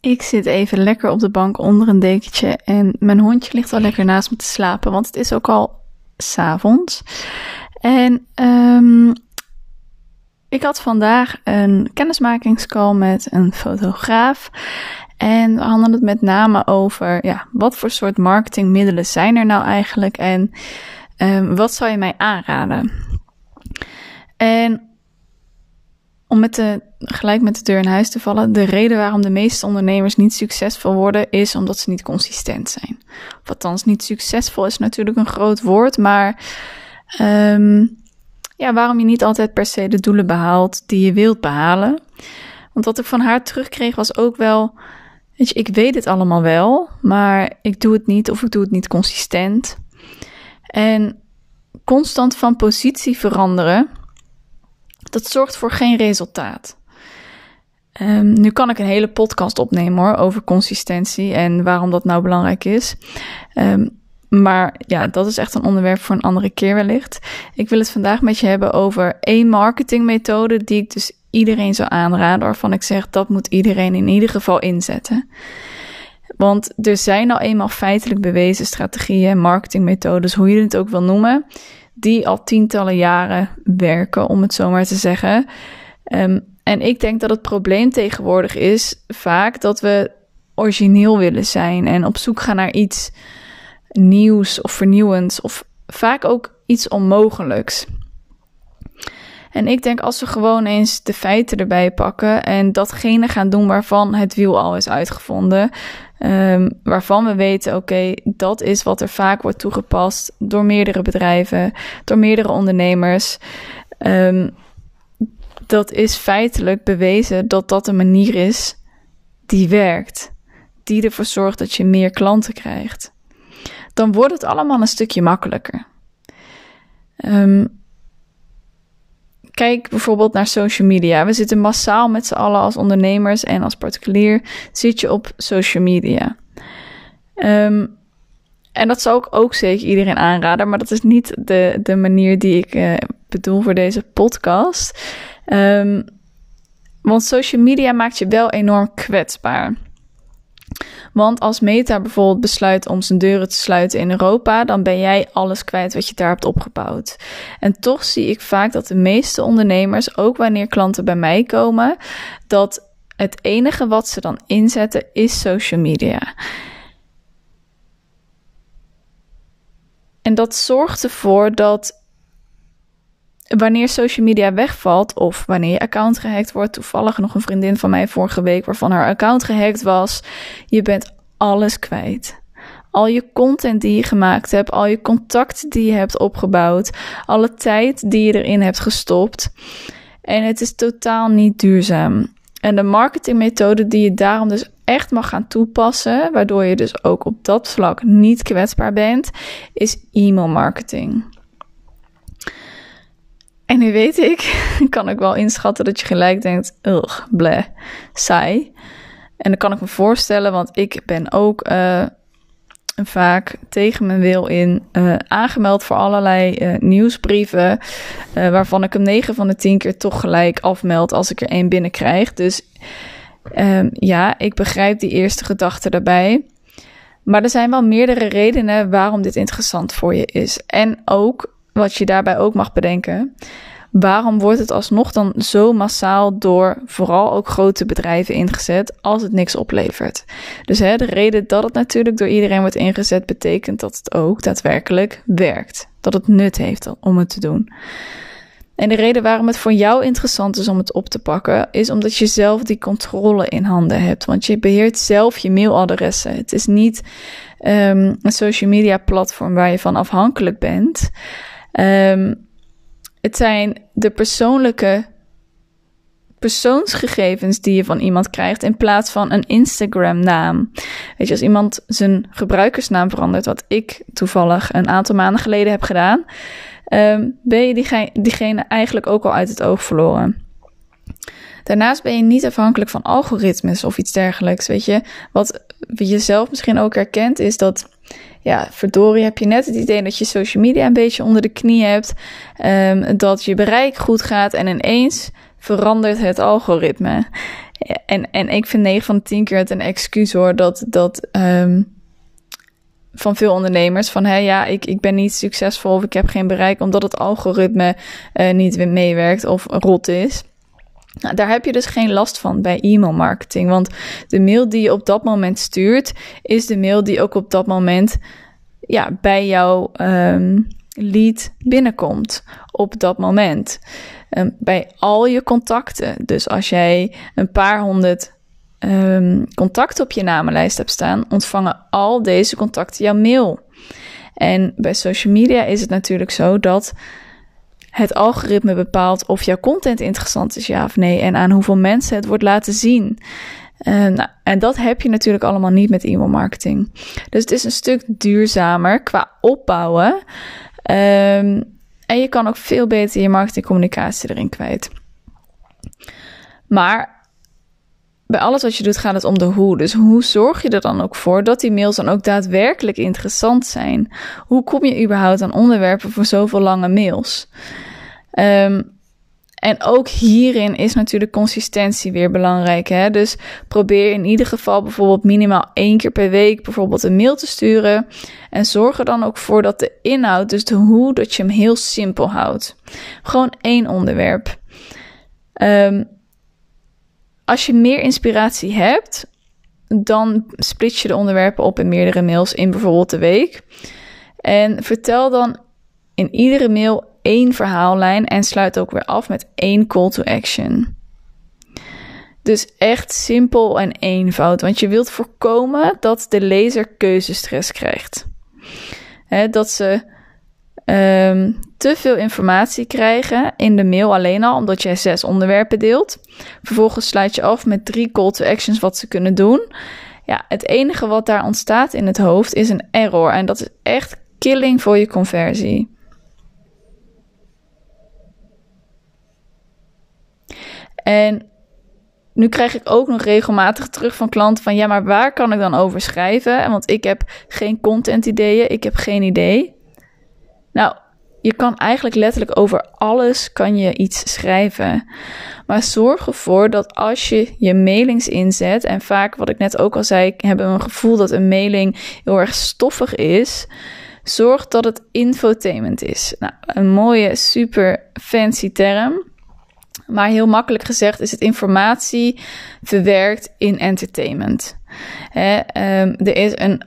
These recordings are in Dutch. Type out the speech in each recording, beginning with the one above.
Ik zit even lekker op de bank onder een dekentje en mijn hondje ligt al lekker naast me te slapen, want het is ook al s'avonds. En um, ik had vandaag een kennismakingscall met een fotograaf. En we hadden het met name over ja, wat voor soort marketingmiddelen zijn er nou eigenlijk en um, wat zou je mij aanraden? En om met de, gelijk met de deur in huis te vallen, de reden waarom de meeste ondernemers niet succesvol worden, is omdat ze niet consistent zijn. Of althans, niet succesvol is natuurlijk een groot woord, maar um, ja, waarom je niet altijd per se de doelen behaalt die je wilt behalen. Want wat ik van haar terugkreeg was ook wel, weet je, ik weet het allemaal wel, maar ik doe het niet of ik doe het niet consistent. En constant van positie veranderen, dat zorgt voor geen resultaat. Um, nu kan ik een hele podcast opnemen hoor, over consistentie en waarom dat nou belangrijk is. Um, maar ja, dat is echt een onderwerp voor een andere keer wellicht. Ik wil het vandaag met je hebben over één marketingmethode die ik dus iedereen zou aanraden, waarvan ik zeg dat moet iedereen in ieder geval inzetten. Want er zijn al eenmaal feitelijk bewezen strategieën, marketingmethodes, hoe je het ook wil noemen, die al tientallen jaren werken, om het zo maar te zeggen. Um, en ik denk dat het probleem tegenwoordig is vaak dat we origineel willen zijn en op zoek gaan naar iets nieuws of vernieuwends of vaak ook iets onmogelijks. En ik denk als we gewoon eens de feiten erbij pakken en datgene gaan doen waarvan het wiel al is uitgevonden, um, waarvan we weten, oké, dat is wat er vaak wordt toegepast door meerdere bedrijven, door meerdere ondernemers. Um, dat is feitelijk bewezen dat dat een manier is die werkt, die ervoor zorgt dat je meer klanten krijgt dan wordt het allemaal een stukje makkelijker. Um, kijk bijvoorbeeld naar social media. We zitten massaal met z'n allen als ondernemers en als particulier zit je op social media. Um, en dat zou ik ook zeker iedereen aanraden, maar dat is niet de, de manier die ik uh, bedoel voor deze podcast. Um, want social media maakt je wel enorm kwetsbaar. Want als Meta bijvoorbeeld besluit om zijn deuren te sluiten in Europa, dan ben jij alles kwijt wat je daar hebt opgebouwd. En toch zie ik vaak dat de meeste ondernemers, ook wanneer klanten bij mij komen, dat het enige wat ze dan inzetten is social media. En dat zorgt ervoor dat wanneer social media wegvalt of wanneer je account gehackt wordt, toevallig nog een vriendin van mij vorige week waarvan haar account gehackt was, je bent alles kwijt. Al je content die je gemaakt hebt, al je contacten die je hebt opgebouwd, alle tijd die je erin hebt gestopt. En het is totaal niet duurzaam. En de marketingmethode die je daarom dus echt mag gaan toepassen, waardoor je dus ook op dat vlak niet kwetsbaar bent, is e-mail marketing. En nu weet ik, kan ik wel inschatten dat je gelijk denkt, ugh, bleh, saai. En dat kan ik me voorstellen, want ik ben ook uh, vaak tegen mijn wil in uh, aangemeld voor allerlei uh, nieuwsbrieven, waarvan ik hem 9 van de 10 keer toch gelijk afmeld als ik er één binnenkrijg. Dus um, ja, ik begrijp die eerste gedachte daarbij. Maar er zijn wel meerdere redenen waarom dit interessant voor je is. En ook wat je daarbij ook mag bedenken. Waarom wordt het alsnog dan zo massaal door vooral ook grote bedrijven ingezet als het niks oplevert? Dus hè, de reden dat het natuurlijk door iedereen wordt ingezet betekent dat het ook daadwerkelijk werkt. Dat het nut heeft om het te doen. En de reden waarom het voor jou interessant is om het op te pakken, is omdat je zelf die controle in handen hebt. Want je beheert zelf je mailadressen. Het is niet um, een social media platform waar je van afhankelijk bent. Um, het zijn de persoonlijke persoonsgegevens die je van iemand krijgt in plaats van een Instagram-naam. Weet je, als iemand zijn gebruikersnaam verandert, wat ik toevallig een aantal maanden geleden heb gedaan, um, ben je diegene eigenlijk ook al uit het oog verloren. Daarnaast ben je niet afhankelijk van algoritmes of iets dergelijks. Weet je, wat je zelf misschien ook herkent, is dat ja, verdorie heb je net het idee dat je social media een beetje onder de knie hebt. Um, dat je bereik goed gaat en ineens verandert het algoritme. En, en ik vind 9 van de 10 keer het een excuus hoor dat, dat um, van veel ondernemers van hé ja, ik, ik ben niet succesvol of ik heb geen bereik omdat het algoritme uh, niet meewerkt of rot is. Nou, daar heb je dus geen last van bij e-mail marketing. Want de mail die je op dat moment stuurt, is de mail die ook op dat moment ja, bij jouw um, lead binnenkomt. Op dat moment. Um, bij al je contacten. Dus als jij een paar honderd um, contacten op je namenlijst hebt staan, ontvangen al deze contacten jouw mail. En bij social media is het natuurlijk zo dat het algoritme bepaalt of jouw content interessant is, ja of nee, en aan hoeveel mensen het wordt laten zien. Uh, nou, en dat heb je natuurlijk allemaal niet met e-mail marketing. Dus het is een stuk duurzamer qua opbouwen. Um, en je kan ook veel beter je marketingcommunicatie erin kwijt. Maar bij alles wat je doet gaat het om de hoe. Dus hoe zorg je er dan ook voor dat die mails dan ook daadwerkelijk interessant zijn? Hoe kom je überhaupt aan onderwerpen voor zoveel lange mails? Um, en ook hierin is natuurlijk consistentie weer belangrijk. Hè? Dus probeer in ieder geval bijvoorbeeld minimaal één keer per week bijvoorbeeld een mail te sturen. En zorg er dan ook voor dat de inhoud, dus de hoe, dat je hem heel simpel houdt. Gewoon één onderwerp. Um, als je meer inspiratie hebt, dan split je de onderwerpen op in meerdere mails in bijvoorbeeld de week. En vertel dan in iedere mail één verhaallijn en sluit ook weer af met één call to action. Dus echt simpel en eenvoud, want je wilt voorkomen dat de lezer keuzestress krijgt. dat ze um, te veel informatie krijgen in de mail alleen al, omdat jij zes onderwerpen deelt. Vervolgens sluit je af met drie call to actions wat ze kunnen doen. Ja, het enige wat daar ontstaat in het hoofd is een error en dat is echt killing voor je conversie. En nu krijg ik ook nog regelmatig terug van klanten van ja, maar waar kan ik dan over schrijven? Want ik heb geen content ideeën, ik heb geen idee. Nou, je kan eigenlijk letterlijk over alles kan je iets schrijven. Maar zorg ervoor dat als je je mailings inzet, en vaak wat ik net ook al zei, hebben we een gevoel dat een mailing heel erg stoffig is. Zorg dat het infotainment is. Nou, een mooie, super fancy term. Maar heel makkelijk gezegd is het informatie verwerkt in entertainment. Um, er is een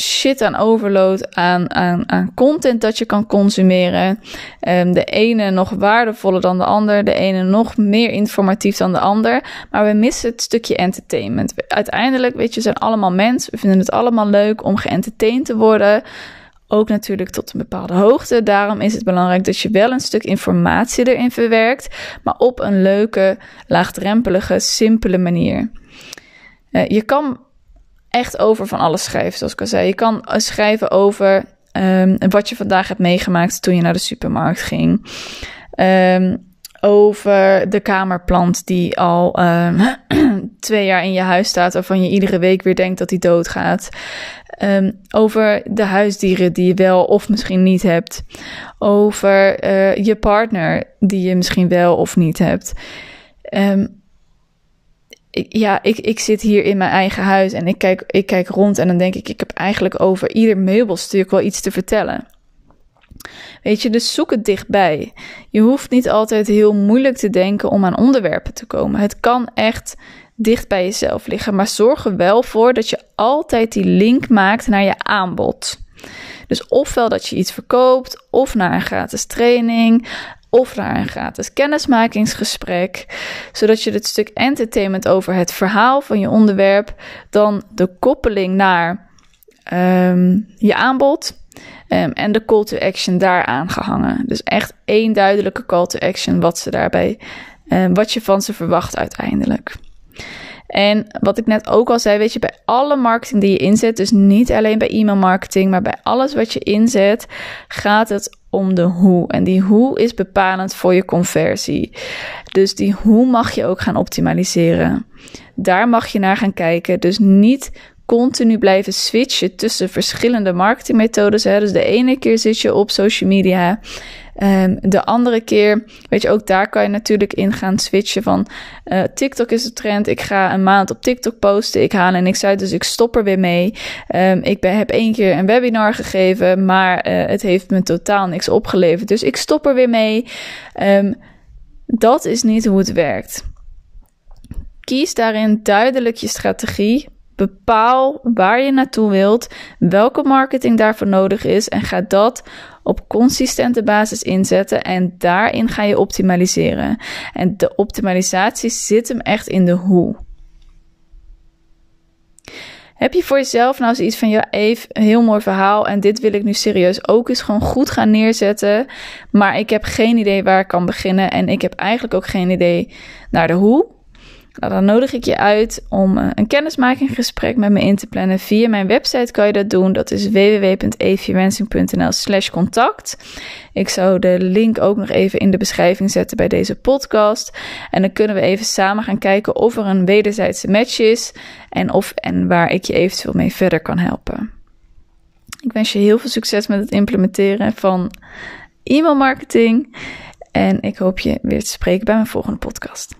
shit aan overload aan, aan, aan content dat je kan consumeren. Um, de ene nog waardevoller dan de ander, de ene nog meer informatief dan de ander. Maar we missen het stukje entertainment. Uiteindelijk, weet je, zijn allemaal mensen. We vinden het allemaal leuk om geëntertained te worden. Ook natuurlijk tot een bepaalde hoogte. Daarom is het belangrijk dat je wel een stuk informatie erin verwerkt, maar op een leuke, laagdrempelige, simpele manier. Uh, je kan echt over van alles schrijven, zoals ik al zei. Je kan schrijven over um, wat je vandaag hebt meegemaakt toen je naar de supermarkt ging. Um, over de kamerplant die al um, twee jaar in je huis staat, waarvan je iedere week weer denkt dat die doodgaat. Over de huisdieren die je wel of misschien niet hebt. Over uh, je partner die je misschien wel of niet hebt. Um, ja, ik, ik zit hier in mijn eigen huis en ik kijk, ik kijk rond en dan denk ik, ik heb eigenlijk over ieder meubelstuk wel iets te vertellen. Weet je, dus zoek het dichtbij. Je hoeft niet altijd heel moeilijk te denken om aan onderwerpen te komen. Het kan echt dicht bij jezelf liggen, maar zorg er wel voor dat je altijd die link maakt naar je aanbod. Dus ofwel dat je iets verkoopt, of naar een gratis training, of naar een gratis kennismakingsgesprek, zodat je het stuk entertainment over het verhaal van je onderwerp, dan de koppeling naar um, je aanbod um, en de call to action daaraan gehangen. Dus echt één duidelijke call to action wat ze daarbij, um, wat je van ze verwacht uiteindelijk. En wat ik net ook al zei, weet je, bij alle marketing die je inzet, dus niet alleen bij e-mail marketing, maar bij alles wat je inzet, gaat het om de hoe. En die hoe is bepalend voor je conversie. Dus die hoe mag je ook gaan optimaliseren. Daar mag je naar gaan kijken. Dus niet continu blijven switchen tussen verschillende marketingmethodes. Hè. Dus de ene keer zit je op social media Um, de andere keer, weet je, ook daar kan je natuurlijk in gaan switchen van uh, TikTok is de trend. Ik ga een maand op TikTok posten. Ik haal en niks uit, dus ik stop er weer mee. Um, ik ben, heb één keer een webinar gegeven, maar uh, het heeft me totaal niks opgeleverd. Dus ik stop er weer mee. Um, dat is niet hoe het werkt. Kies daarin duidelijk je strategie. Bepaal waar je naartoe wilt, welke marketing daarvoor nodig is en ga dat op consistente basis inzetten en daarin ga je optimaliseren. En de optimalisatie zit hem echt in de hoe. Heb je voor jezelf nou zoiets van, ja, even een heel mooi verhaal en dit wil ik nu serieus ook eens gewoon goed gaan neerzetten, maar ik heb geen idee waar ik kan beginnen en ik heb eigenlijk ook geen idee naar de hoe? Nou, dan nodig ik je uit om uh, een kennismakinggesprek met me in te plannen. Via mijn website kan je dat doen. Dat is www.eviewensing.nl slash contact. Ik zou de link ook nog even in de beschrijving zetten bij deze podcast. En dan kunnen we even samen gaan kijken of er een wederzijdse match is. En, of, en waar ik je eventueel mee verder kan helpen. Ik wens je heel veel succes met het implementeren van e-mailmarketing. En ik hoop je weer te spreken bij mijn volgende podcast.